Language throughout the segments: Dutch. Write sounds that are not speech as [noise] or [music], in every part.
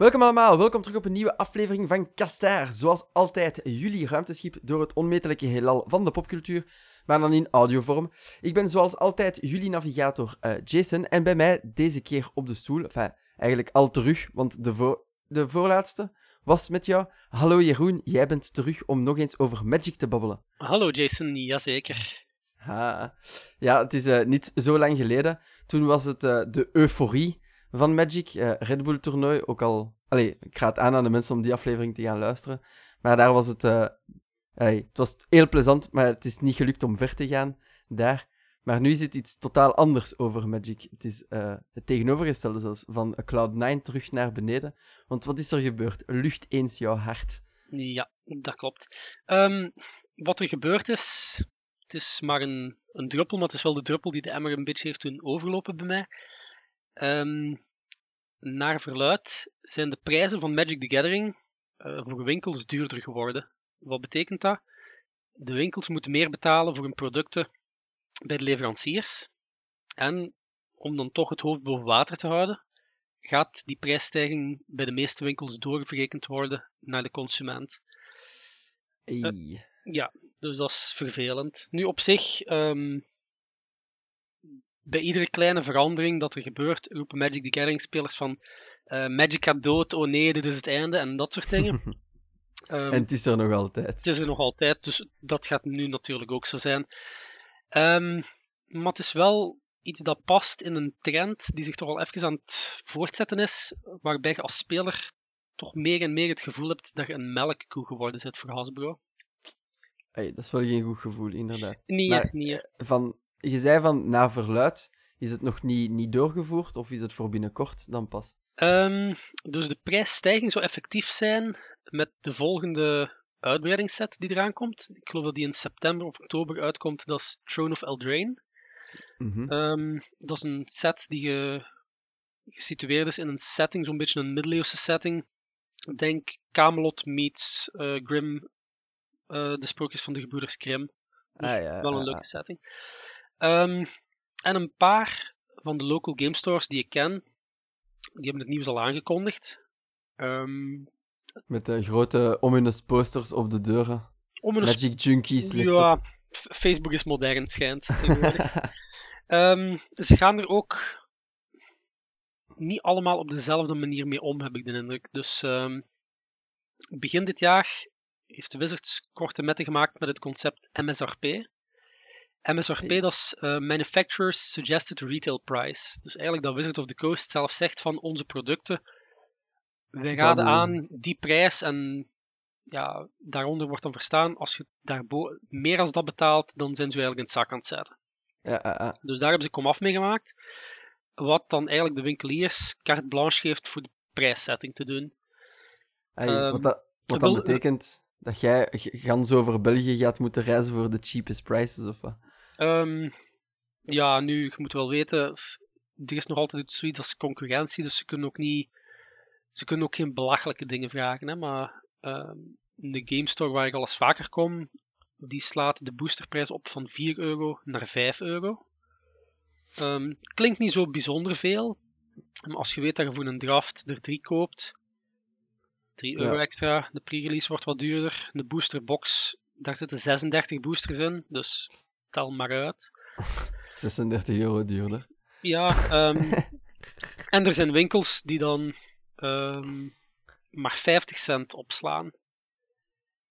Welkom allemaal, welkom terug op een nieuwe aflevering van Kastaar. Zoals altijd, jullie ruimteschip door het onmetelijke heelal van de popcultuur, maar dan in audiovorm. Ik ben zoals altijd jullie navigator eh, Jason en bij mij deze keer op de stoel, enfin, eigenlijk al terug, want de, voor, de voorlaatste was met jou. Hallo Jeroen, jij bent terug om nog eens over Magic te babbelen. Hallo Jason, jazeker. Ha. Ja, het is uh, niet zo lang geleden. Toen was het uh, de euforie van Magic, Red Bull toernooi. Ook al, allee, ik ga het aan aan de mensen om die aflevering te gaan luisteren. Maar daar was het, hey, het was heel plezant, maar het is niet gelukt om ver te gaan daar. Maar nu is het iets totaal anders over Magic. Het is het tegenovergestelde zelfs, van Cloud9 terug naar beneden. Want wat is er gebeurd? Lucht eens jouw hart. Ja, dat klopt. Um, wat er gebeurd is, het is maar een, een druppel, maar het is wel de druppel die de emmer een beetje heeft doen overlopen bij mij. Um, naar verluid zijn de prijzen van Magic the Gathering uh, voor winkels duurder geworden. Wat betekent dat? De winkels moeten meer betalen voor hun producten bij de leveranciers. En om dan toch het hoofd boven water te houden, gaat die prijsstijging bij de meeste winkels doorverrekend worden naar de consument. Uh, ja, dus dat is vervelend. Nu op zich, um, bij iedere kleine verandering dat er gebeurt, roepen Magic the Gathering spelers van uh, Magic gaat dood, oh nee, dit is het einde en dat soort dingen. um, [laughs] en het is er nog altijd. Het is er nog altijd, dus dat gaat nu natuurlijk ook zo zijn. Um, maar het is wel iets dat past in een trend die zich toch al even aan het voortzetten is, waarbij je als speler toch meer en meer het gevoel hebt dat je een melkkoe geworden bent voor Hasbro. Hey, dat is wel geen goed gevoel, inderdaad. Nee, maar, nee. Van, je zei van, na verluid, is het nog niet, niet doorgevoerd, of is het voor binnenkort dan pas? Um, dus de prijsstijging zou effectief zijn met de volgende uitbreidingsset die eraan komt. Ik geloof dat die in september of oktober uitkomt. Dat is Throne of Eldraine. Mm -hmm. um, dat is een set die ge, gesitueerd is in een setting, zo'n beetje een middeleeuwse setting. Denk Camelot meets uh, Grim uh, de sprookjes van de gebroeders Grimm. Dus ah, ja, wel een leuke setting. Um, en een paar van de local game stores die ik ken, die hebben het nieuws al aangekondigd. Um, Met de grote ominous posters op de deuren. Ominous... Magic Junkies. let ja, op. Facebook is modern, schijnt. [laughs] um, ze gaan er ook niet allemaal op dezelfde manier mee om, heb ik de indruk. Dus begin dit jaar heeft Wizards korte metten gemaakt met het concept MSRP. MSRP, dat is uh, Manufacturer's Suggested Retail Price. Dus eigenlijk dat Wizards of the Coast zelf zegt van onze producten, wij raden aan die prijs en ja, daaronder wordt dan verstaan, als je daarbo meer als dat betaalt, dan zijn ze eigenlijk in het zak aan het zetten. Ja. Dus daar hebben ze komaf mee gemaakt. Wat dan eigenlijk de winkeliers carte blanche geeft voor de prijssetting te doen. Hey, Ehm, wat dat, wat dat betekent dat jij gans over België gaat moeten reizen voor de cheapest prices, of wat? Ehm, ja, nu, je moet wel weten, er is nog altijd zoiets als concurrentie, dus ze kunnen ook niet, ze kunnen ook geen belachelijke dingen vragen, hè, maar ehm, de Game Store waar ik al eens vaker kom, die slaat de boosterprijs op van 4 euro naar 5 euro. Ehm, klinkt niet zo bijzonder veel, maar als je weet dat je voor een draft er drie koopt, 3 euro Ja. extra, de pre-release wordt wat duurder, de boosterbox, daar zitten 36 boosters in, dus tel maar uit. [laughs] 36 euro duurder. Ja, ehm, [laughs] en er zijn winkels die dan ehm, maar 50 cent opslaan.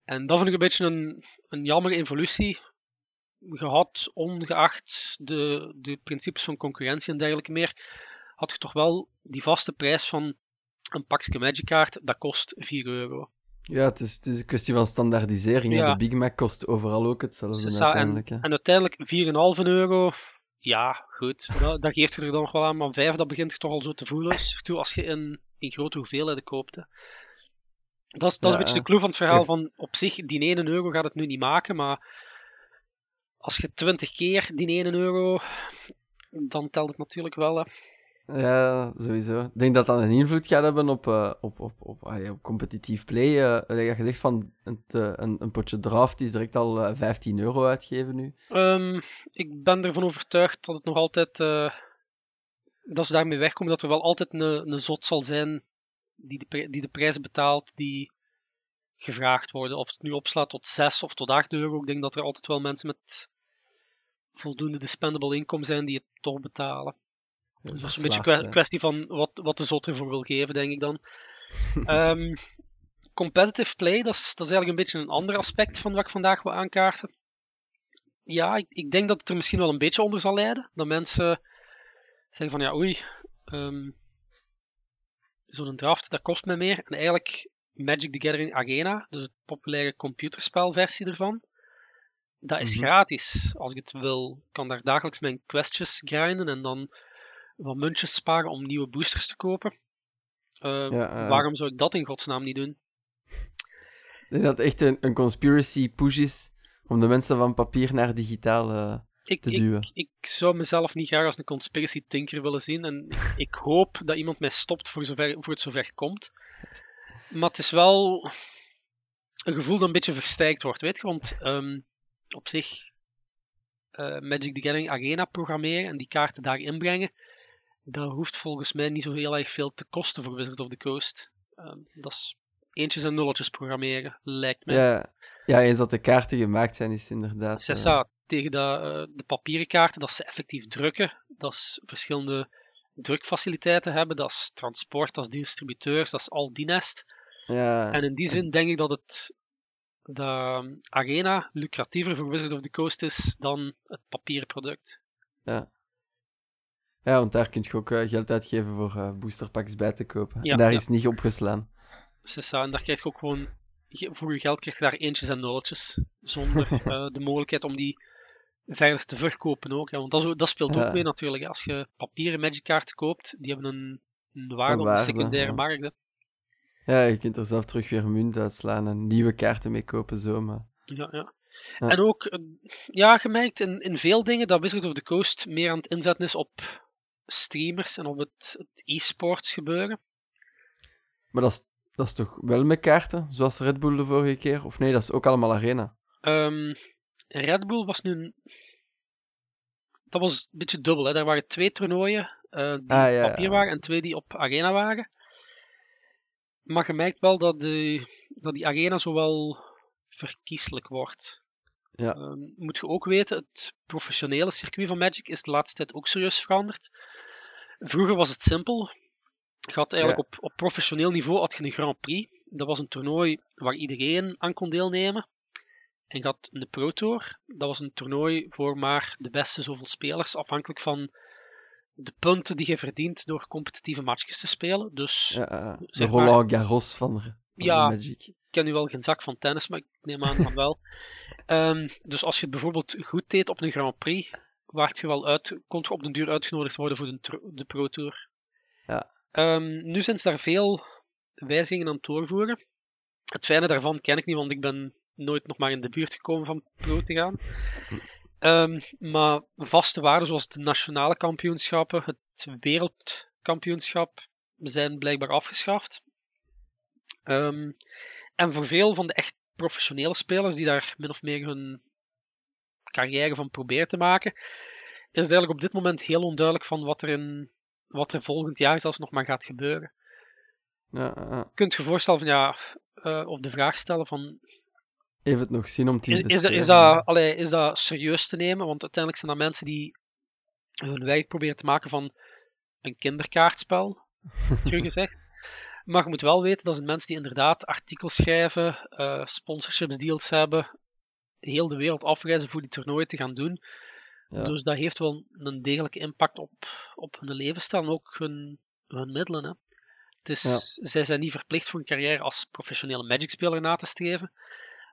En dat vind ik een beetje een, een jammer evolutie. Je had, ongeacht de, de principes van concurrentie en dergelijke meer, had je toch wel die vaste prijs van een pakje Magic kaart, dat kost 4 euro. Ja, het is, het is een kwestie van standaardisering. Ja. De Big Mac kost overal ook hetzelfde Dus uiteindelijk. hè. En uiteindelijk 4,5 euro. Ja, goed. Dat, dat geeft je er dan nog wel aan. Maar 5, dat begint je toch al zo te voelen. [laughs] Toe als je in, in grote hoeveelheden koopt. Hè. Dat is, dat is Ja, een beetje de clue van het verhaal. Van op zich, die 1 euro gaat het nu niet maken. Maar als je 20 keer die 1 euro. dan telt het natuurlijk wel. Hè. Ja, sowieso. Ik denk dat dat een invloed gaat hebben op, eh, op, op, op, ja, op competitief play. eh dat je zegt van een, te- een, een potje draft is direct al eh, 15 euro uitgeven nu. Ehm, ik ben ervan overtuigd dat het nog altijd. eh, dat ze daarmee wegkomen. Dat er wel altijd een, een zot zal zijn die, de, die de prijzen betaalt die gevraagd worden. Of het nu opslaat tot 6 of tot 8 euro. Ik denk dat er altijd wel mensen met voldoende dispendable income zijn die het toch betalen. Dat is een beetje een kwestie van wat, wat de zot ervoor wil geven, denk ik dan. um, [laughs] competitive play, dat is, dat is eigenlijk een beetje een ander aspect van wat ik vandaag wil aankaarten. Ja, ik, ik denk dat het er misschien wel een beetje onder zal leiden. Dat mensen zeggen van ja, oei, um, zo'n draft, dat kost me meer. En eigenlijk Magic the Gathering Arena, dus het populaire computerspelversie ervan, dat is mhm. gratis. Als ik het wil, kan daar dagelijks mijn questjes grinden en dan wat muntjes sparen om nieuwe boosters te kopen. Uh, Waarom zou ik dat in godsnaam niet doen? Denk dat echt een, een conspiracy push is om de mensen van papier naar digitaal uh, ik, te duwen. Ik, ik, zou mezelf niet graag als een conspiracy tinker willen zien. En ik, [laughs] ik hoop dat iemand mij stopt voor, zover, voor het zover komt. Maar het is wel een gevoel dat een beetje versterkt wordt, weet je? Want um, op zich uh, Magic the Gathering Arena programmeren en die kaarten daar inbrengen, dat hoeft volgens mij niet zo heel erg veel te kosten voor Wizard of the Coast. Um, dat is eentjes en nulletjes programmeren, lijkt mij. Ja, ja eens dat de kaarten gemaakt zijn, is inderdaad... Cessa, uh... tegen de, uh, de papieren kaarten, dat ze effectief drukken, dat is verschillende drukfaciliteiten hebben, dat is transport, dat is distributeurs, dat is al die nest. Ja. En in die zin denk ik dat het de arena lucratiever voor Wizard of the Coast is dan het papieren product. Ja. Ja, want daar kun je ook uh, geld uitgeven voor uh, boosterpacks bij te kopen. Ja, en daar ja. is niet opgeslaan. Sessa, en daar krijg je ook gewoon, voor je geld krijg je daar eentjes en nulletjes. Zonder uh, [laughs] de mogelijkheid om die veilig te verkopen ook. Ja, want dat, dat speelt ook mee natuurlijk. Als je papieren Magic kaarten koopt, die hebben een, een waarde op de secundaire markt. Ja, je kunt er zelf terug weer munt uitslaan en nieuwe kaarten mee kopen, zo maar. Ja, ja. En ook, eh, ja, gemerkt in, in veel dingen dat Wizard of the Coast meer aan het inzetten is op streamers en op het, het e-sports gebeuren. Maar dat is, dat is toch wel met kaarten, zoals Red Bull de vorige keer? Of nee, dat is ook allemaal Arena? Um, Red Bull was nu. Dat was een beetje dubbel. Hè. Er waren twee toernooien uh, die ah, op papier waren en twee die op Arena waren. Maar je merkt wel dat, de, dat die arena zowel verkieslijk wordt. Ja. Um, moet je ook weten, het professionele circuit van Magic is de laatste tijd ook serieus veranderd. Vroeger was het simpel. Je had eigenlijk op, op professioneel niveau had je een Grand Prix. Dat was een toernooi waar iedereen aan kon deelnemen. En je had een Pro Tour. Dat was een toernooi voor maar de beste zoveel spelers, afhankelijk van de punten die je verdient door competitieve matchjes te spelen. Dus, ja, de Roland Garros van, van ja, Magic. Ik ken nu wel geen zak van tennis, maar ik neem aan van wel. um, [laughs] dus als je het bijvoorbeeld goed deed op een Grand Prix, waart je wel uit, kon je op den duur uitgenodigd worden voor de, de Pro Tour. Ja. Um, nu zijn ze daar veel wijzigingen aan het doorvoeren. Het fijne daarvan ken ik niet, want ik ben nooit nog maar in de buurt gekomen van pro te gaan. Um, [laughs] maar vaste waarden zoals de nationale kampioenschappen, het wereldkampioenschap, zijn blijkbaar afgeschaft. Um, en voor veel van de echt professionele spelers die daar min of meer hun carrière van proberen te maken, is het eigenlijk op dit moment heel onduidelijk van wat er, in, wat er volgend jaar zelfs nog maar gaat gebeuren. Ja, Je kunt je voorstellen van ja, uh, of de vraag stellen van Even het nog zien om te is, is, dat, is, dat, allee, is dat serieus te nemen? Want uiteindelijk zijn dat mensen die hun werk proberen te maken van een kinderkaartspel, [laughs] gezegd. Maar je moet wel weten, dat zijn mensen die inderdaad artikels schrijven, uh, sponsorships deals hebben, heel de wereld afreizen voor die toernooien te gaan doen. Ja. Dus dat heeft wel een degelijke impact op, op hun levensstijl en ook hun, hun middelen. Hè. Het is, ja. Zij zijn niet verplicht voor een carrière als professionele Magic-speler na te streven.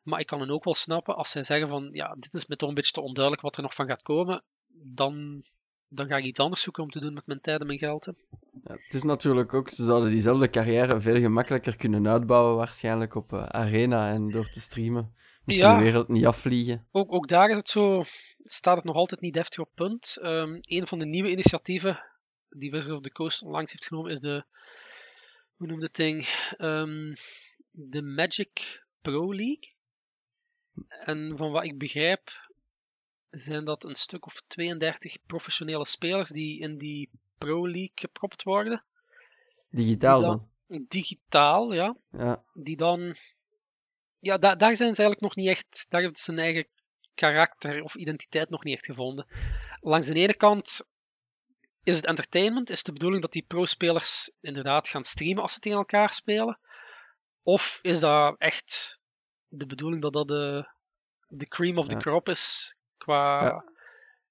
Maar ik kan hen ook wel snappen als zij zeggen van ja, dit is me toch een beetje te onduidelijk wat er nog van gaat komen. Dan, dan ga ik iets anders zoeken om te doen met mijn tijd en mijn geld. Ja, het is natuurlijk ook, ze zouden diezelfde carrière veel gemakkelijker kunnen uitbouwen, waarschijnlijk op uh, Arena en door te streamen. Moet ja, je de wereld niet afvliegen. Ook, ook daar is het zo, staat het nog altijd niet deftig op punt. Um, een van de nieuwe initiatieven die Wizard of the Coast onlangs heeft genomen is de, hoe noem je het ding? Um, de Magic Pro League. En van wat ik begrijp, zijn dat een stuk of 32 professionele spelers die in die Pro League gepropt worden. Digitaal dan? digitaal, ja. Ja. Die dan... Ja, da daar zijn ze eigenlijk nog niet echt... Daar heeft ze zijn eigen karakter of identiteit nog niet echt gevonden. Langs de ene kant is het entertainment. Is de bedoeling dat die pro-spelers inderdaad gaan streamen als ze tegen elkaar spelen? Of is dat echt de bedoeling dat dat de, de cream of the Ja. crop is qua Ja.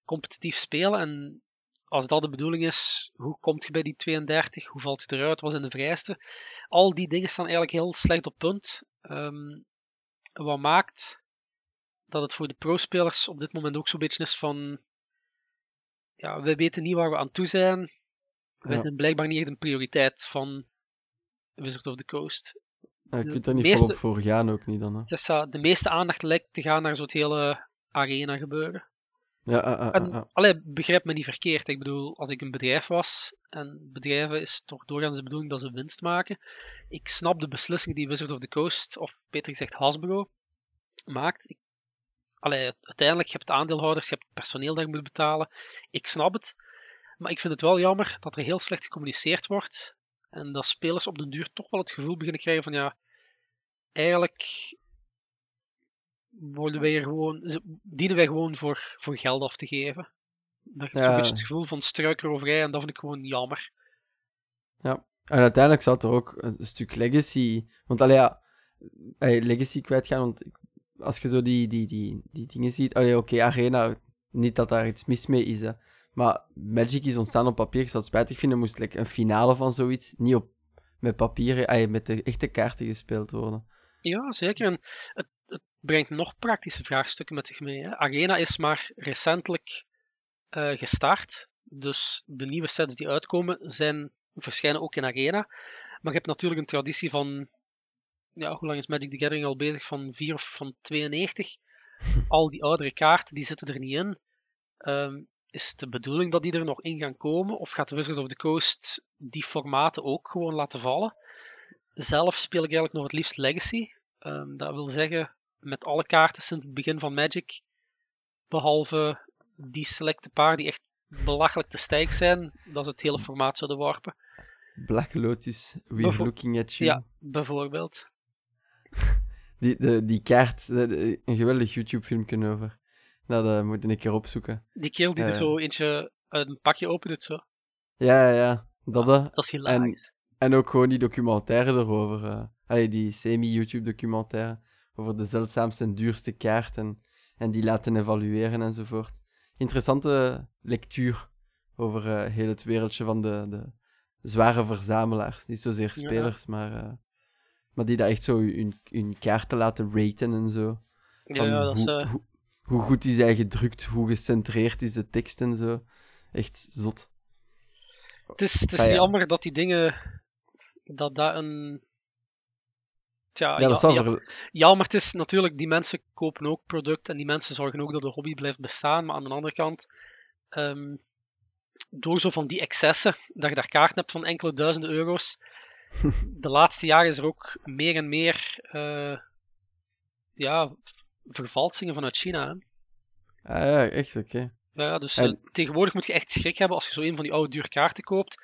competitief spelen? En als dat de bedoeling is, hoe kom je bij die 32? Hoe valt je eruit? Wat zijn de vereisten? Al die dingen staan eigenlijk heel slecht op punt. Ehm, wat maakt dat het voor de pro-spelers op dit moment ook zo'n beetje is van... Ja, we weten niet waar we aan toe zijn. We Ja. blijkbaar niet echt een prioriteit van Wizard of the Coast. Ja, je kunt er niet volop voor gaan ook niet dan. Hè. Het is, uh, de meeste aandacht lijkt te gaan naar zo'n hele arena gebeuren. Ja, ah, ah, En, ah. allee, begrijp me niet verkeerd. Ik bedoel, als ik een bedrijf was, en bedrijven is toch doorgaans de bedoeling dat ze winst maken. Ik snap de beslissingen die Wizard of the Coast, of beter gezegd Hasbro, maakt. Ik, allee, uiteindelijk, je hebt aandeelhouders, je hebt personeel dat je moet betalen. Ik snap het. Maar ik vind het wel jammer dat er heel slecht gecommuniceerd wordt. En dat spelers op den duur toch wel het gevoel beginnen krijgen van ja, eigenlijk worden wij hier gewoon, dienen wij gewoon voor, voor geld af te geven. Ja. toch een beetje het gevoel van struikeroverij en dat vind ik gewoon jammer. En uiteindelijk zou er ook een stuk legacy. Want allee, ja, legacy kwijtgaan. Want ik- als je zo die, die, die, die dingen ziet. Oké, Arena. Niet dat daar iets mis mee is. Hè. Maar Magic is ontstaan op papier. Ik zou het spijtig vinden. Moest like, een finale van zoiets. Niet op, met papieren. met de echte kaarten gespeeld worden. Ja, zeker. En het, het brengt nog praktische vraagstukken met zich mee. Hè. Arena is maar recentelijk eh, gestart. Dus de nieuwe sets die uitkomen zijn, verschijnen ook in Arena. Maar je hebt natuurlijk een traditie van. Ja, hoe lang is Magic the Gathering al bezig? Van 4 of van 92. [laughs] Al die oudere kaarten die zitten er niet in. Ehm, is het de bedoeling dat die er nog in gaan komen? Of gaat de Wizard of the Coast die formaten ook gewoon laten vallen? Zelf speel ik eigenlijk nog het liefst Legacy. Ehm, dat wil zeggen, met alle kaarten sinds het begin van Magic, behalve die selecte paar die echt belachelijk te sterk zijn, dat ze het hele formaat zouden warpen. Black Lotus. We're Bijvo- looking at you. Ja, bijvoorbeeld. [laughs] Die, de, die kaart. de- de- een geweldig YouTube-filmpje over. Dat eh, moet ik een keer opzoeken. Die kerel die er Eh. zo eentje een pakje open doet, zo. Ja, ja, ja. Dat, eh. Dat is hilarisch. En ook gewoon die documentaire erover. eh allee, die semi-YouTube-documentaire. Over de zeldzaamste en duurste kaart. En, die laten evalueren enzovoort. Interessante lectuur over eh, heel het wereldje van de, de zware verzamelaars. Niet zozeer Ja. spelers, maar, eh, maar die dat echt zo hun, hun kaarten laten raten en zo. Ja, Van ja, dat hoe, hoe, hoe goed is hij gedrukt, hoe gecentreerd is de tekst en zo. Echt zot. Het is, het is Ah, ja. jammer dat die dingen. dat dat een. Tja, Ja, ja, dat ja, ver- ja, maar het is natuurlijk, die mensen kopen ook product en die mensen zorgen ook dat de hobby blijft bestaan. Maar aan de andere kant, ehm, door zo van die excessen, dat je daar kaarten hebt van enkele duizenden euro's, [laughs] de laatste jaren is er ook meer en meer eh, ja, vervalsingen vanuit China. Hè? Ah ja, echt, oké. Ja, dus En- eh, tegenwoordig moet je echt schrik hebben als je zo een van die oude dure kaarten koopt.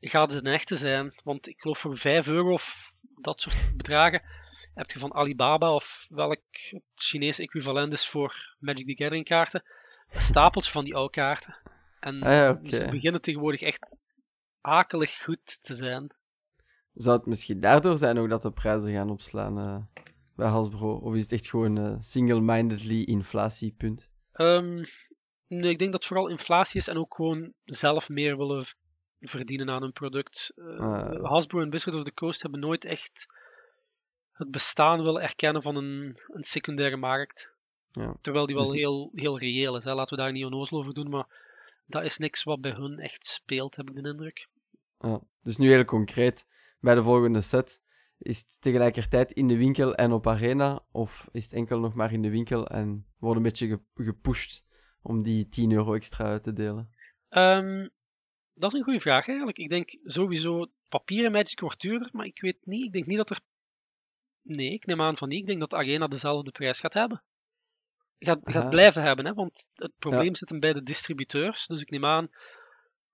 Gaat het een echte zijn? Want ik geloof voor 5 euro of dat soort bedragen heb je van Alibaba of welk het Chinese equivalent is voor Magic the Gathering kaarten, een stapeltje van die oude kaarten. En Ah ja, ze beginnen tegenwoordig echt akelig goed te zijn. Zou het misschien daardoor zijn ook dat de prijzen gaan opslaan eh, bij Hasbro? Of is het echt gewoon eh, single-mindedly inflatiepunt? Ehm, nee, ik denk dat het vooral inflatie is en ook gewoon zelf meer willen verdienen aan hun product. Eh, Ah. Hasbro en Wizard of the Coast hebben nooit echt het bestaan willen erkennen van een, een secundaire markt. Ja. Terwijl die wel Dus- heel, heel reëel is. Hè. Laten we daar niet onnozel over doen, maar dat is niks wat bij hun echt speelt, heb ik de indruk. Ja. Dus nu heel concreet, bij de volgende set, is het tegelijkertijd in de winkel en op Arena? Of is het enkel nog maar in de winkel en wordt een beetje ge- gepusht om die 10 euro extra uit te delen? Ehm, dat is een goede vraag eigenlijk. Ik denk sowieso papieren Magic wordt duurder, maar ik weet niet. Ik denk niet dat er. Nee, ik neem aan van niet. Ik denk dat Arena dezelfde prijs gaat hebben. Gaat, gaat blijven hebben, hè? want het probleem zit hem bij de distributeurs. Dus ik neem aan,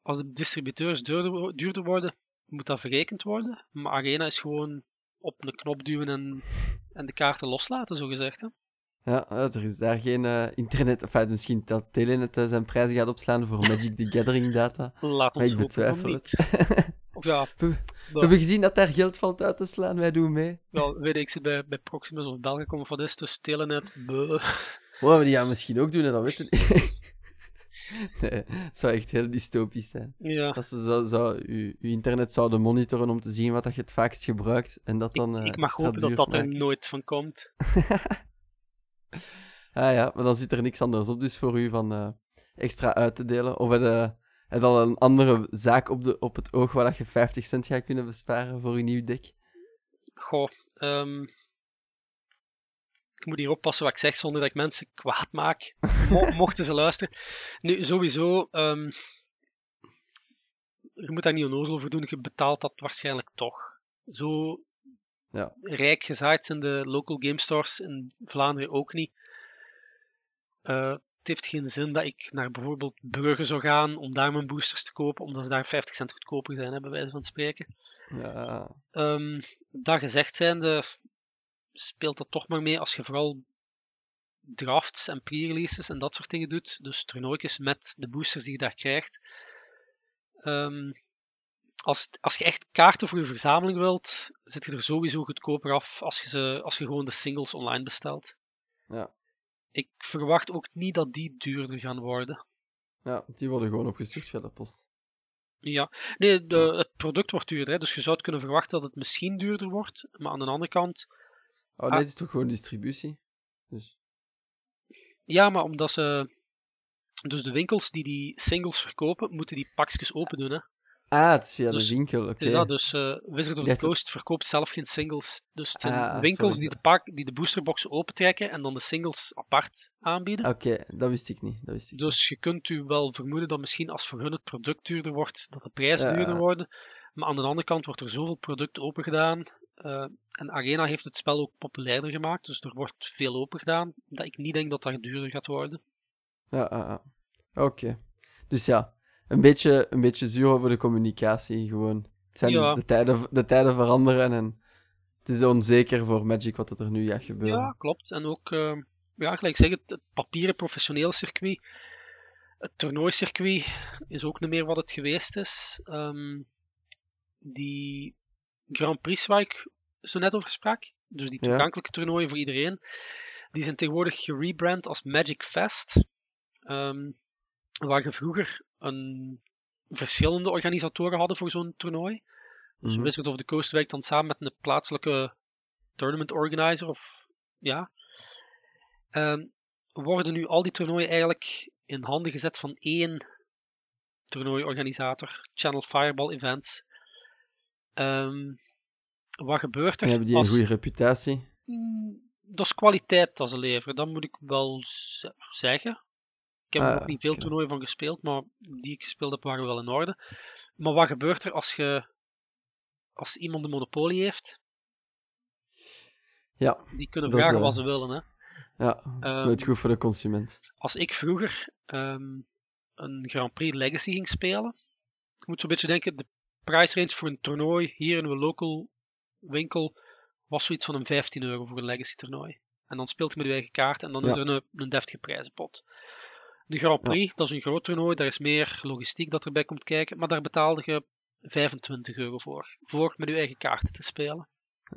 als de distributeurs duurder worden, moet dat verrekend worden. Maar Arena is gewoon op een knop duwen en, en de kaarten loslaten, zo gezegd. Hè? Ja, ja, er is daar geen eh, internet... Enfin, misschien dat Telenet uh, zijn prijzen gaat opslaan voor Magic the Gathering data. [laughs] Laat Maar ik betwijfel het. [laughs] Of ja, We, we hebben gezien dat daar geld valt uit te slaan. Wij doen mee. wel, weet ik, ik zit bij, bij Proximus of Belgacom of wat is, dus Telenet, buh. [laughs] Oh, maar die gaan misschien ook doen, hè, dat weten niet. nee, het zou echt heel dystopisch zijn. Ja, Als ze zo, zo, uw, uw internet zouden monitoren om te zien wat dat je het vaakst gebruikt. En dat dan. ik, eh, ik mag hopen dat duur dat er nooit van komt. [laughs] Ah ja, maar dan zit er niks anders op, dus voor u van eh, extra uit te delen. Of heb je, heb je al een andere zaak op, de, op het oog waar dat je 50 cent gaat kunnen besparen voor uw nieuw dek? Goh, ehm, ik moet hier oppassen wat ik zeg zonder dat ik mensen kwaad maak. Mo- [laughs] mochten ze luisteren. Nu, sowieso, ehm, je moet daar niet onnozel over doen, je betaalt dat waarschijnlijk toch. Zo Ja. rijk gezaaid zijn de local game stores in Vlaanderen ook niet. Eh, het heeft geen zin dat ik naar bijvoorbeeld Brugge zou gaan om daar mijn boosters te kopen, omdat ze daar 50 cent goedkoper zijn, hè, bij wijze van spreken. Ja, Ehm, dat gezegd zijnde, speelt dat toch maar mee als je vooral drafts en pre-releases en dat soort dingen doet. Dus toernooitjes met de boosters die je daar krijgt. Ehm, als, als je echt kaarten voor je verzameling wilt, zit je er sowieso goedkoper af als je, ze, als je gewoon de singles online bestelt. ja, Ik verwacht ook niet dat die duurder gaan worden. ja, die worden gewoon opgestuurd via de post. Ja, nee, de, het product wordt duurder. Hè, dus je zou het kunnen verwachten dat het misschien duurder wordt. Maar aan de andere kant, Oh nee, Ah. het is toch gewoon distributie? Dus, Ja, maar omdat ze. Dus de winkels die die singles verkopen, moeten die pakjes open doen. Hè? Ah, het is via Dus- de winkel, oké. Ja, dus eh Wizard of the Coast verkoopt zelf geen singles. Dus het zijn Ah, winkels sorry. die de, pak, die de boosterboxen opentrekken en dan de singles apart aanbieden. Oké, dat wist ik niet. Dat wist ik. Dus je kunt u wel vermoeden dat misschien als voor hun het product duurder wordt, dat de prijzen Ja. duurder worden. Maar aan de andere kant wordt er zoveel product opengedaan. eh en Arena heeft het spel ook populairder gemaakt, dus er wordt veel opengedaan. Dat ik niet denk dat dat duurder gaat worden. Ja, ah. oké. Dus ja, een beetje, een beetje zuur over de communicatie, gewoon. Het zijn Ja. de, tijden, de tijden veranderen en het is onzeker voor Magic wat er nu gaat gebeuren. Ja, klopt. En ook, eh, ja, gelijk zeg het, het papieren professioneel circuit, het toernooicircuit is ook niet meer wat het geweest is. Ehm, die Grand Prix waar ik zo net over sprak, dus die Ja. toegankelijke toernooien voor iedereen, die zijn tegenwoordig gerebrand als Magic Fest. Ehm, waar je vroeger een, verschillende organisatoren hadden voor zo'n toernooi. Mhm. Wizard of the Coast werkt dan samen met een plaatselijke tournament organizer of ja. Ehm, worden nu al die toernooien eigenlijk in handen gezet van één toernooiorganisator, Channel Fireball Events. Ehm, wat gebeurt er? En hebben die een goede reputatie? Mm, Dat is kwaliteit dat ze leveren, dat moet ik wel zeggen. Ik heb er ook niet veel toernooien van gespeeld, maar die ik gespeeld heb waren wel in orde. Maar wat gebeurt er als je als iemand de monopolie heeft? Ja, Die kunnen Dat is, vragen eh, wat ze willen. Hè? ja het is Ehm, nooit goed voor de consument. Als ik vroeger ehm, een Grand Prix Legacy ging spelen, je moet zo'n beetje denken, de price range voor een toernooi hier in een local winkel was zoiets van een 15 euro voor een Legacy toernooi. En dan speelt je met je eigen kaart en dan Ja. is er een, een deftige prijzenpot. De Grand Prix, dat is een groot toernooi, daar is meer logistiek dat erbij komt kijken, maar daar betaalde je 25 euro voor, voor met je eigen kaarten te spelen.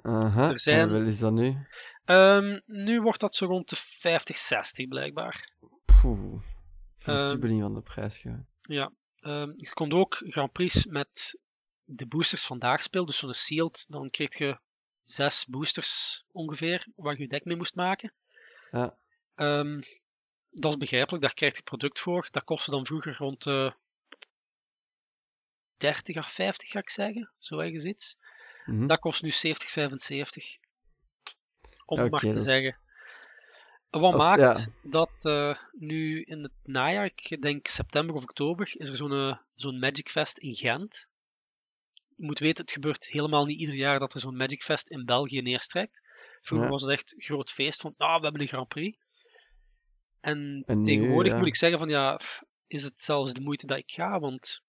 Aha, er zijn- en wel is dat nu? Ehm, nu wordt dat zo rond de 50, 60 blijkbaar. Poeh, verdubbeling van de prijs gewoon. Ja, ehm, je kon ook Grand Prix met de boosters vandaag spelen, dus zo'n sealed, dan kreeg je zes boosters ongeveer, waar je je deck mee moest maken. Ja. Ehm, dat is begrijpelijk, daar krijg je product voor. Dat kostte dan vroeger rond de 30 à 50, ga ik zeggen, zo ergens iets. Mhm. Dat kost nu 70, 75. Om het maar te zeggen. Wat Als- maakt ja, dat eh, nu in het najaar, ik denk september of oktober, is er zo'n eh, zo'n Magic Fest in Gent. Je moet weten, het gebeurt helemaal niet ieder jaar dat er zo'n Magic Fest in België neerstrekt. Vroeger Ja. was het echt een groot feest van, ah, we hebben een Grand Prix. En, En nu, tegenwoordig ja. moet ik zeggen van, ja, is het zelfs de moeite dat ik ga, want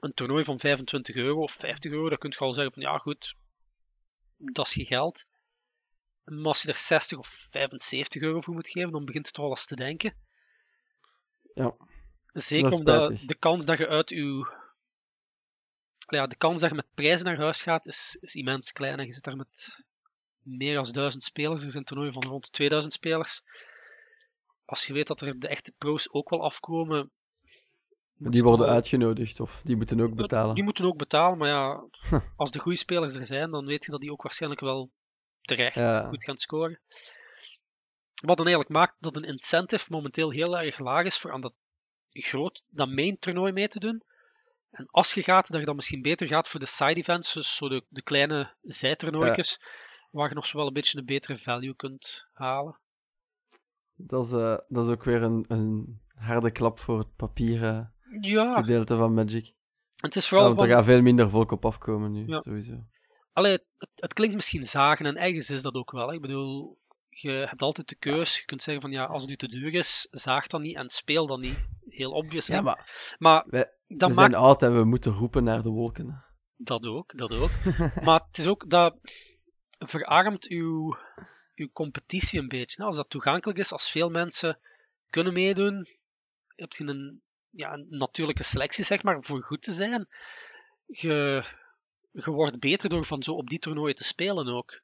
een toernooi van 25 euro of 50 euro, dan kun je al zeggen van ja goed, dat is je geld. Maar als je er 60 of 75 euro voor moet geven, dan begint het wel eens te denken. Ja. Zeker omdat de kans dat je uit uw. Ja, de kans dat je met prijzen naar huis gaat is, is immens klein. En je zit daar met meer dan 1000 spelers. Er zijn toernooien van rond de 2000 spelers. Als je weet dat er de echte pro's ook wel afkomen. Die worden Oh. uitgenodigd of die moeten ook betalen. Die moeten ook betalen, maar ja, als de goede spelers er zijn, dan weet je dat die ook waarschijnlijk wel terecht Ja. goed gaan scoren. Wat dan eigenlijk maakt dat een incentive momenteel heel erg laag is voor aan dat groot, dat main toernooi mee te doen. En als je gaat, dat je dan misschien beter gaat voor de side events, dus zo de, de kleine zijtoernooitjes, waar je nog zo wel een beetje een betere value kunt halen. Dat, is, eh, dat is ook weer een, een harde klap voor het papieren Ja, gedeelte van Magic. het is Ja, vooral want er gaat veel minder volk op afkomen nu, Ja. sowieso. Allee, het, het klinkt misschien zagen en ergens is dat ook wel. hè. Ik bedoel, je hebt altijd de keus. Je kunt zeggen van ja, als het u te duur is, zaag dan niet en speel dan niet. Heel obvious. hè. Ja, maar maar wij- dat we maakt zijn oud en we moeten roepen naar de wolken. dat ook, dat ook. [laughs] maar het is ook dat verarmt uw, uw competitie een beetje. Als dat toegankelijk is, als veel mensen kunnen meedoen, heb je een, ja, een natuurlijke selectie, zeg maar, voor goed te zijn. Je, je wordt beter door van zo op die toernooien te spelen ook.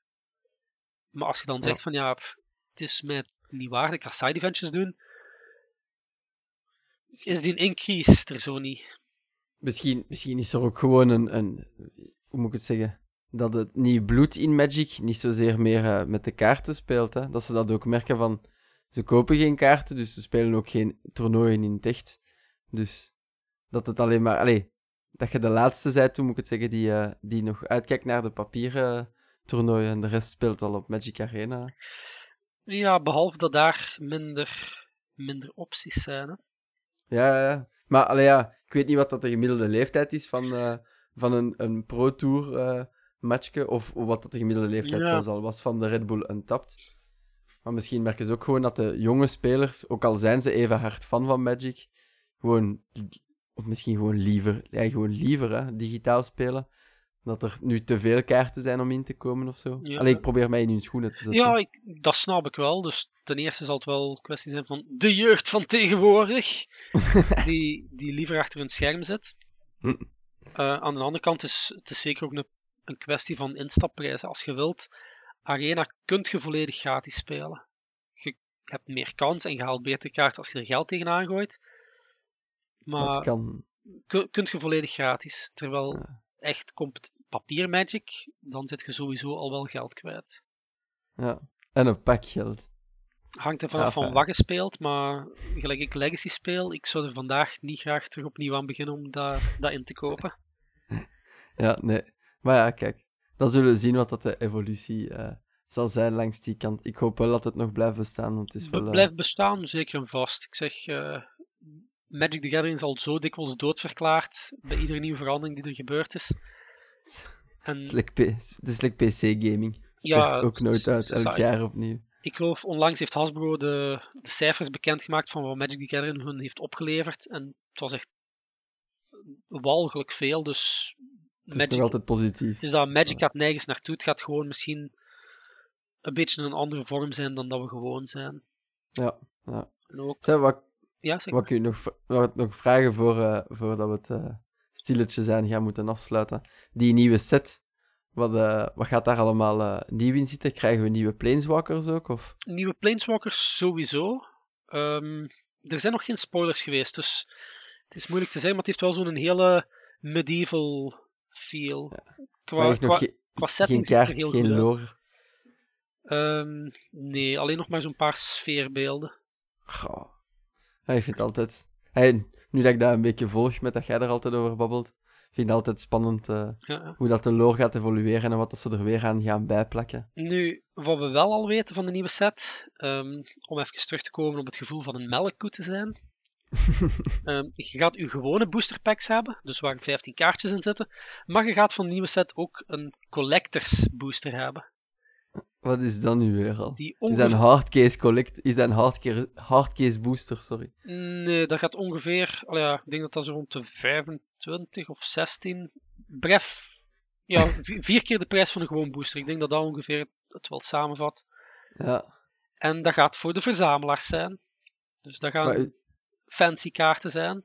Maar als je dan Ja. zegt van ja, pff, het is mij niet waard, ik ga side eventjes doen, is die increase er zo niet. Misschien, misschien is er ook gewoon een, een... Hoe moet ik het zeggen? Dat het nieuw bloed in Magic niet zozeer meer eh, met de kaarten speelt. Hè? Dat ze dat ook merken van... Ze kopen geen kaarten, dus ze spelen ook geen toernooien in het echt. Dus dat het alleen maar... Allee, dat je de laatste bent, hoe moet ik het zeggen, die, eh, die nog uitkijkt naar de papieren toernooien. En de rest speelt al op Magic Arena. Ja, behalve dat daar minder, minder opties zijn. Hè. Ja, ja. Maar allee, ja, ik weet niet wat dat de gemiddelde leeftijd is van, eh, van een, een Pro Tour eh matchje, of wat dat de gemiddelde leeftijd Ja. zelfs al was van de Red Bull Untapped. Maar misschien merken ze ook gewoon dat de jonge spelers, ook al zijn ze even hard fan van Magic, gewoon, of misschien gewoon liever, ja, gewoon liever hè, digitaal spelen. Dat er nu te veel kaarten zijn om in te komen of zo. Ja. Allee, ik probeer mij in hun schoenen te zetten. Ja, ik, dat snap ik wel. Dus ten eerste zal het wel een kwestie zijn van de jeugd van tegenwoordig, [laughs] die, die liever achter hun scherm zit. Hm. Eh, aan de andere kant is het is zeker ook een, een kwestie van instapprijzen. Als je wilt, Arena kunt je volledig gratis spelen. Je hebt meer kans en je haalt beter kaart als je er geld tegenaan gooit. Maar kan. kun, kunt je volledig gratis. Terwijl Ja. echt papier Magic, dan zit je sowieso al wel geld kwijt. Ja. En een pak geld. Hangt er vanaf Ja, van wat je speelt, maar gelijk ik Legacy speel, ik zou er vandaag niet graag terug opnieuw aan beginnen om dat, dat in te kopen. [laughs] Ja, nee. Maar ja, kijk. Dan zullen we zien wat dat de evolutie eh, zal zijn langs die kant. Ik hoop wel dat het nog blijft bestaan, want het is wel... Eh, blijft bestaan, zeker en vast. Ik zeg, eh, Magic the Gathering is al zo dikwijls doodverklaard bij iedere nieuwe verandering die er gebeurd is. En Het is like like PC-gaming. Het Ja, ook nooit is- uit, elk saai. jaar opnieuw. ik geloof, onlangs heeft Hasbro de, de cijfers bekendgemaakt van wat Magic the Gathering hun heeft opgeleverd. En het was echt walgelijk veel, dus... Het is nog altijd positief. Dus dat Magic gaat nergens naartoe. Het gaat gewoon misschien een beetje een andere vorm zijn dan dat we gewoon zijn. Ja, ja. Ook, Zeg, wat, ja, zeg wat ik u nog, wat nog vragen voor, eh, voordat we het stilletjes aan gaan moeten afsluiten. Die nieuwe set, wat, eh, wat gaat daar allemaal nieuw in zitten? Krijgen we nieuwe planeswalkers ook? Of? Nieuwe Planeswalkers sowieso. Ehm, er zijn nog geen spoilers geweest, dus het is moeilijk te zeggen, maar het heeft wel zo'n hele medieval feel. Maar Qua, qua, ge- qua geen setting kaart, heel geen goed lore. Ehm, nee, alleen nog maar zo'n paar sfeerbeelden. Goh. Ja, ik vind het altijd... Nu dat ik dat een beetje volg met dat jij er altijd over babbelt, vind ik het altijd spannend eh, Ja, hoe dat de lore gaat evolueren en wat dat ze er weer aan gaan bijplakken. Nu, wat we wel al weten van de nieuwe set, ehm, om even terug te komen op het gevoel van een melkkoe te zijn. [laughs] Ehm, je gaat je gewone booster packs hebben, dus waar 15 kaartjes in zitten. Maar je gaat van de nieuwe set ook een collectors booster hebben. Wat is dat nu weer al? Die Is dat een hardcase collect... Is dat een hardcase, hardcase booster, sorry. Nee, dat gaat ongeveer... allee, ja, ik denk dat dat zo rond de 25 of 16... Bref, ja, [laughs] vi- vier keer de prijs van een gewoon booster. Ik denk dat dat ongeveer het wel samenvat. Ja. En dat gaat voor de verzamelaars zijn. Dus dat gaan Maar, fancy kaarten zijn.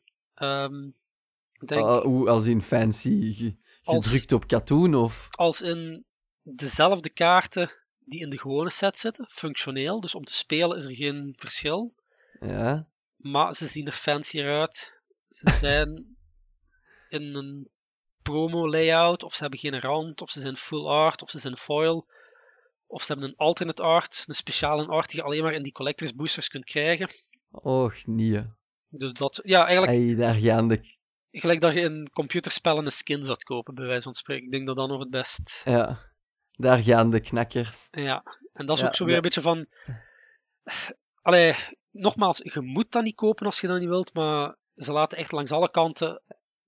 Ik denk, uh, hoe, als in fancy, ge- Als- gedrukt op katoen, of... als in dezelfde kaarten die in de gewone set zitten, functioneel. Dus om te spelen is er geen verschil. Ja. Maar ze zien er fancier uit. Ze [laughs] zijn in een promo layout, of ze hebben geen rand, of ze zijn full art, of ze zijn foil. Of ze hebben een alternate art, een speciale art die je alleen maar in die collectors boosters kunt krijgen. Och, nee. Dus dat, ja, eigenlijk Hey, daar gaan de... gelijk dat je in computerspellen een skin zou kopen, bij wijze van spreken. Ik denk dat dat nog het best. Ja. Daar gaan de knakkers. Ja, en dat is Ja, ook zo weer een beetje van. Allee, nogmaals, je moet dat niet kopen als je dat niet wilt, maar ze laten echt langs alle kanten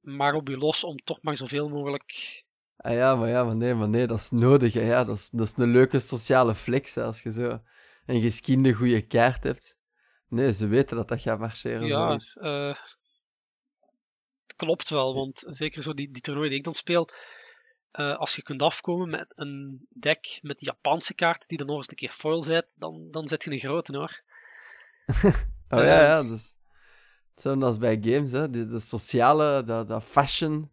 maar op je los om toch maar zoveel mogelijk. Ah ja, maar ja, maar nee, maar nee, dat is nodig. Hè. Ja, dat, is, dat is een leuke sociale flex, hè, als je zo een geskiende goede kaart hebt. Nee, ze weten dat dat gaat marcheren, Ja, eh, het klopt wel, want zeker zo die, die toernooi die ik dan speel, eh, als je kunt afkomen met een deck met Japanse kaarten die dan nog eens een keer foil zijn, dan, dan zet je een grote hoor. [laughs] Oh Eh, ja, ja, dus... Hetzelfde als bij games, hè. De, de sociale, dat, dat fashion,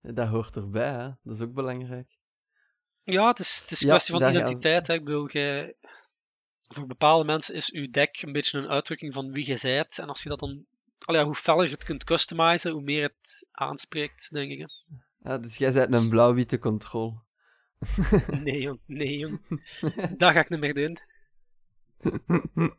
dat hoort erbij, hè. Dat is ook belangrijk. Ja, het is, het is een Ja, kwestie van identiteit. Hè. Ik bedoel, jij- voor bepaalde mensen is uw deck een beetje een uitdrukking van wie je zijt. En als je dat dan, ja, hoe feller je het kunt customizen, hoe meer het aanspreekt, denk ik. hè. Ja, dus jij bent een blauw-witte controle. [laughs] Nee, jong, nee, jong. Dat ga ik niet meer doen. [laughs]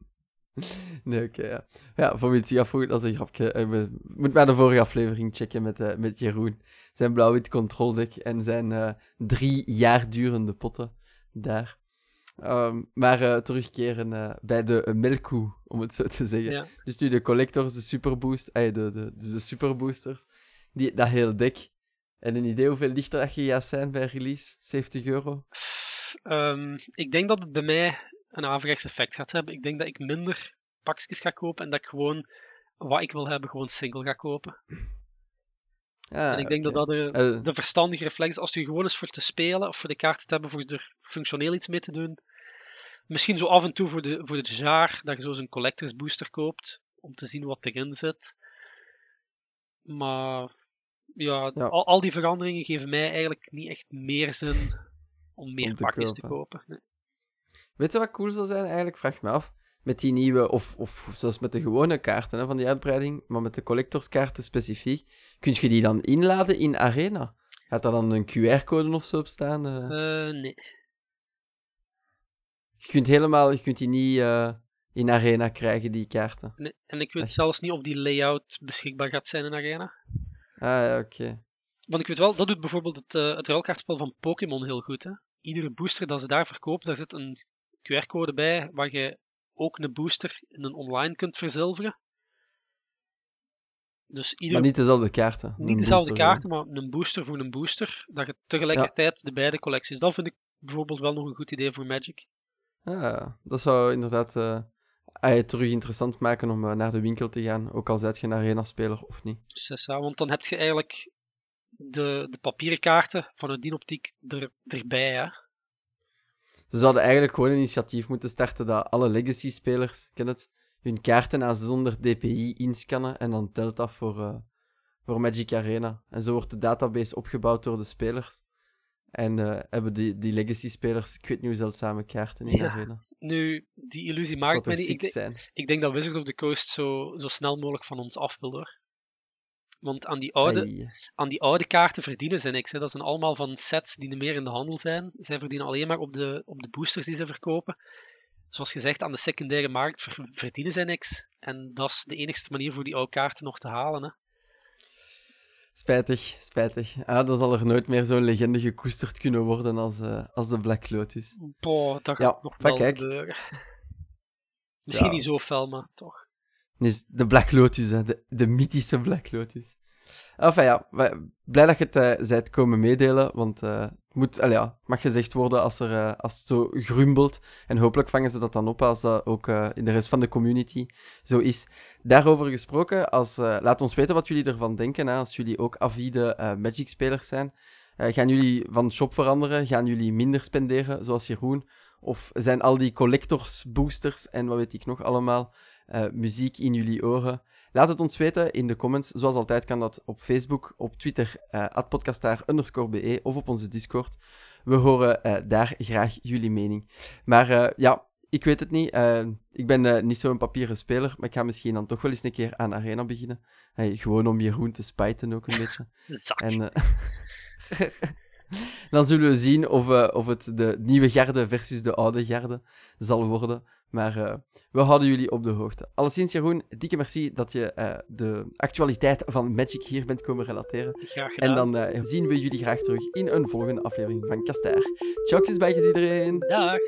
nee, oké, ja. Ja, voor wie het zich afvroeg, dat is een grapje. Ik ben- moet maar de vorige aflevering checken met, eh, met Jeroen. Zijn blauw-wit control deck en zijn eh, drie jaar durende potten daar. Ehm, maar eh, terugkeren eh, bij de uh, melkkoe, om het zo te zeggen. Ja. Dus nu de collectors, de superboost, eh, de, de, dus de superboosters, die, dat heel deck. En een idee hoeveel lichter dat je gaat zijn bij release? 70 euro? Ehm, ik denk dat het bij mij een averechts effect gaat hebben. Ik denk dat ik minder pakjes ga kopen en dat ik gewoon wat ik wil hebben, gewoon single ga kopen. Ah, en ik denk dat dat de, Eh, de verstandige reflex is. Als je gewoon is voor te spelen of voor de kaarten te hebben, voor er functioneel iets mee te doen. Misschien zo af en toe voor de, voor het jaar dat je zo een collectors booster koopt. Om te zien wat erin zit. Maar ja, Ja. Al, al die veranderingen geven mij eigenlijk niet echt meer zin om meer Om te pakjes te kopen. Nee. Weet je wat cool zou zijn eigenlijk? Vraag me af. Met die nieuwe, of, of zelfs met de gewone kaarten hè, van die uitbreiding, maar met de collectorskaarten specifiek, kun je die dan inladen in Arena? Gaat daar dan een QR-code of zo op staan? eh? Eh, nee. Je kunt helemaal, je kunt die niet eh, in Arena krijgen, die kaarten. nee. En ik weet Echt? zelfs niet of die layout beschikbaar gaat zijn in Arena. Ah ja, oké. Want ik weet wel, dat doet bijvoorbeeld het, eh, het ruilkaartspel van Pokémon heel goed. Hè? Iedere booster dat ze daar verkoopt, daar zit een QR-code bij waar je ook een booster in een online kunt verzilveren. Dus Maar iedere, niet dezelfde kaarten. niet een dezelfde booster kaarten, maar een booster voor een booster. Dat je tegelijkertijd de beide collecties. Dat vind ik bijvoorbeeld wel nog een goed idee voor Magic. Gewoon. Ah, ja, dat zou inderdaad eh, ah, het terug interessant maken om eh, naar de winkel te gaan, ook al zijt je een Arena-speler of niet. Ja, want dan heb je eigenlijk de, de papieren kaarten vanuit die optiek er, erbij. Hè? Ze zouden eigenlijk gewoon een initiatief moeten starten dat alle Legacy-spelers, ken het, hun kaarten aan 600 dpi inscannen en dan telt dat voor, eh, voor Magic Arena. En zo wordt de database opgebouwd door de spelers. En eh, hebben die, die Legacy-spelers, ik weet niet hoe zeldzame kaarten in Ja. Nu, die illusie maakt mij niet. Ik, denk- zijn? ik denk dat Wizards of the Coast zo, zo snel mogelijk van ons af wil hoor. Want aan die, oude, aan die oude kaarten verdienen ze niks. Hè. Dat zijn allemaal van sets die niet meer in de handel zijn. Zij verdienen alleen maar op de, op de boosters die ze verkopen. Zoals gezegd, aan de secundaire markt ver- verdienen zij niks. En dat is de enigste manier voor die oude kaarten nog te halen. Hè. Spijtig, spijtig. Ah, dan zal er nooit meer zo'n legende gekoesterd kunnen worden als, eh, als de Black Lotus. Boah, dat Ja, gaat nog van wel kijk. [laughs] Misschien Ja. niet zo fel, maar toch. Dus de Black Lotus, hè, de, de mythische Black Lotus. Enfin ja, blij dat je het uh, zijt komen meedelen, want uh, het moet, ja, mag gezegd worden als, er, uh, als het zo grumbelt. En hopelijk vangen ze dat dan op als dat ook in de rest van de community zo is. Daarover gesproken, als, laat ons weten wat jullie ervan denken, hè, als jullie ook avide Magic-spelers zijn. gaan jullie van shop veranderen? Gaan jullie minder spenderen, zoals Jeroen? Of zijn al die collectors, boosters en wat weet ik nog allemaal, muziek in jullie oren? Laat het ons weten in de comments. Zoals altijd kan dat op Facebook, op Twitter, uh, be of op onze Discord. We horen uh, daar graag jullie mening. Maar uh, ja, ik weet het niet. ik ben niet zo'n papieren speler, maar ik ga misschien dan toch wel eens een keer aan Arena beginnen. Hey, gewoon om Jeroen te spijten ook een [laughs] beetje. En, [laughs] dan zullen we zien of, of het de nieuwe garde versus de oude garde zal worden. Maar uh, we houden jullie op de hoogte. Alleszins, Jeroen, dikke merci dat je uh, de actualiteit van Magic hier bent komen relateren. Graag gedaan. En dan uh, zien we jullie graag terug in een volgende aflevering van Kastaar. Ciao, bij iedereen. Dag.